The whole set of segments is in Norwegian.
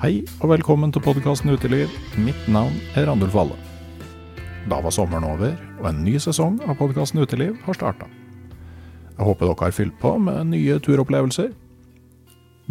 Hei og velkommen til podkasten Uteliv. Mitt navn er Randulf Valle. Da var sommeren over, og en ny sesong av podkasten Uteliv har starta. Jeg håper dere har fylt på med nye turopplevelser.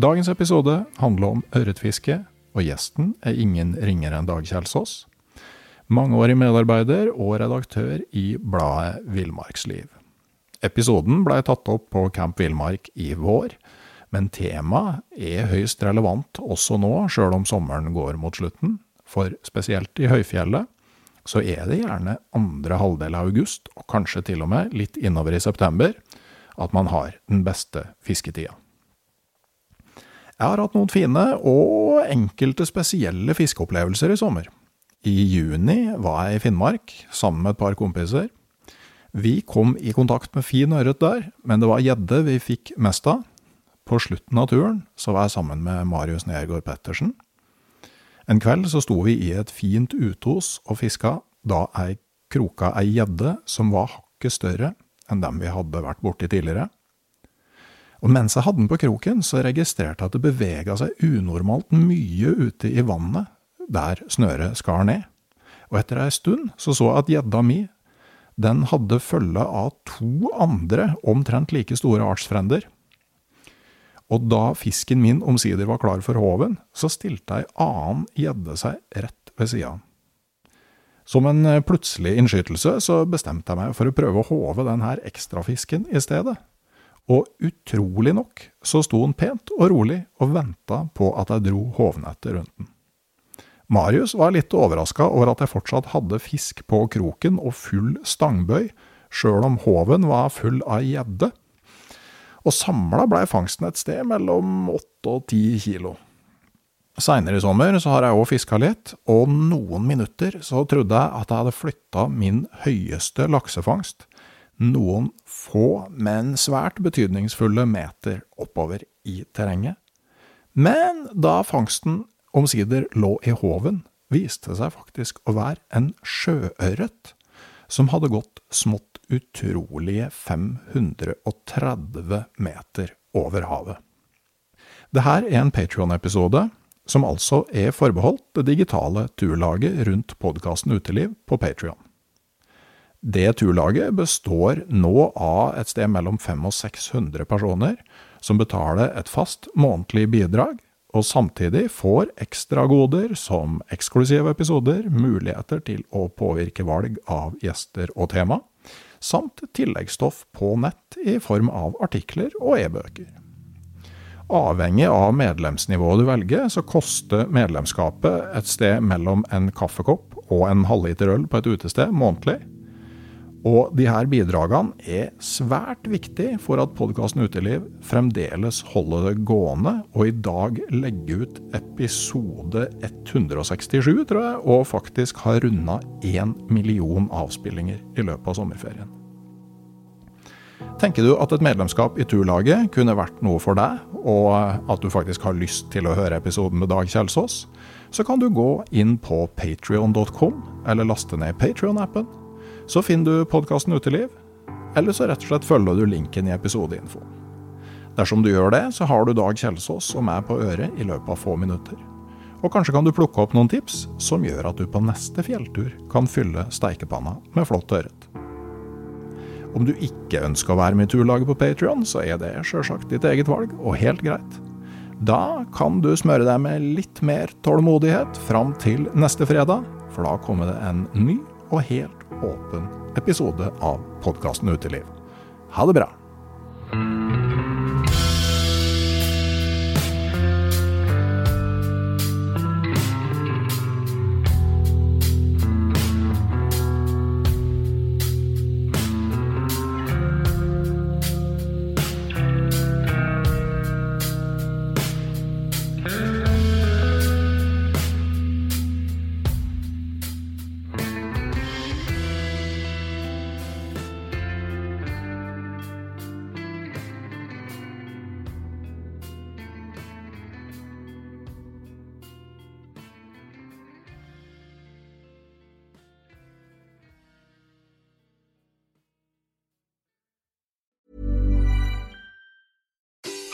Dagens episode handler om ørretfiske, og gjesten er ingen ringere enn Dag Kjelsås. Mangeårig medarbeider og redaktør i bladet Villmarksliv. Episoden blei tatt opp på Camp Villmark i vår, men temaet er høyst relevant også nå, sjøl om sommeren går mot slutten. For spesielt i høyfjellet så er det gjerne andre halvdel av august, og kanskje til og med litt innover i september, at man har den beste fisketida. Jeg har hatt noen fine og enkelte spesielle fiskeopplevelser i sommer. I juni var jeg i Finnmark sammen med et par kompiser. Vi kom i kontakt med fin ørret der, men det var gjedde vi fikk mest av. På slutten av turen så var jeg sammen med Marius Nergård Pettersen. En kveld så sto vi i et fint uthos og fiska, da jeg kroka ei gjedde som var hakket større enn dem vi hadde vært borti tidligere. Og mens jeg hadde den på kroken, så registrerte jeg at det bevega seg unormalt mye ute i vannet der snøret skar ned. Og etter ei stund så så jeg at gjedda mi, den hadde følge av to andre omtrent like store artsfrender. Og da fisken min omsider var klar for håven, så stilte ei annen gjedde seg rett ved sida. Som en plutselig innskytelse så bestemte jeg meg for å prøve å håve den her ekstrafisken i stedet. Og utrolig nok så sto den pent og rolig og venta på at jeg dro hovnettet rundt den. Marius var litt overraska over at jeg fortsatt hadde fisk på kroken og full stangbøy, sjøl om håven var full av gjedde og samla blei fangsten et sted mellom åtte og ti kilo. Seinere i sommer så har jeg òg fiska litt, og noen minutter så trodde jeg at jeg hadde flytta min høyeste laksefangst noen få, men svært betydningsfulle meter oppover i terrenget. Men da fangsten omsider lå i håven, viste det seg faktisk å være en sjøørret som hadde gått smått utrolige 530 meter over havet. Dette er en Patrion-episode som altså er forbeholdt det digitale turlaget rundt podkasten Uteliv på Patrion. Det turlaget består nå av et sted mellom 500 og 600 personer som betaler et fast månedlig bidrag, og samtidig får ekstragoder som eksklusive episoder, muligheter til å påvirke valg av gjester og tema, samt tilleggsstoff på nett i form av artikler og e-bøker. Avhengig av medlemsnivået du velger, så koster medlemskapet et sted mellom en kaffekopp og en halvliter øl på et utested månedlig. Og de her bidragene er svært viktige for at podkasten Uteliv fremdeles holder det gående, og i dag legger ut episode 167, tror jeg, og faktisk har runda én million avspillinger i løpet av sommerferien. Tenker du at et medlemskap i turlaget kunne vært noe for deg, og at du faktisk har lyst til å høre episoden med Dag Kjelsås, så kan du gå inn på patrion.com, eller laste ned Patrion-appen så finner du podkasten Uteliv, eller så rett og slett følger du linken i episodeinfo. Dersom du gjør det, så har du Dag Kjelsås og meg på øret i løpet av få minutter. Og kanskje kan du plukke opp noen tips som gjør at du på neste fjelltur kan fylle steikepanna med flott ørret. Om du ikke ønsker å være med i turlaget på Patrion, så er det sjølsagt ditt eget valg, og helt greit. Da kan du smøre deg med litt mer tålmodighet fram til neste fredag, for da kommer det en ny og helt åpen episode av podkasten Uteliv. Ha det bra!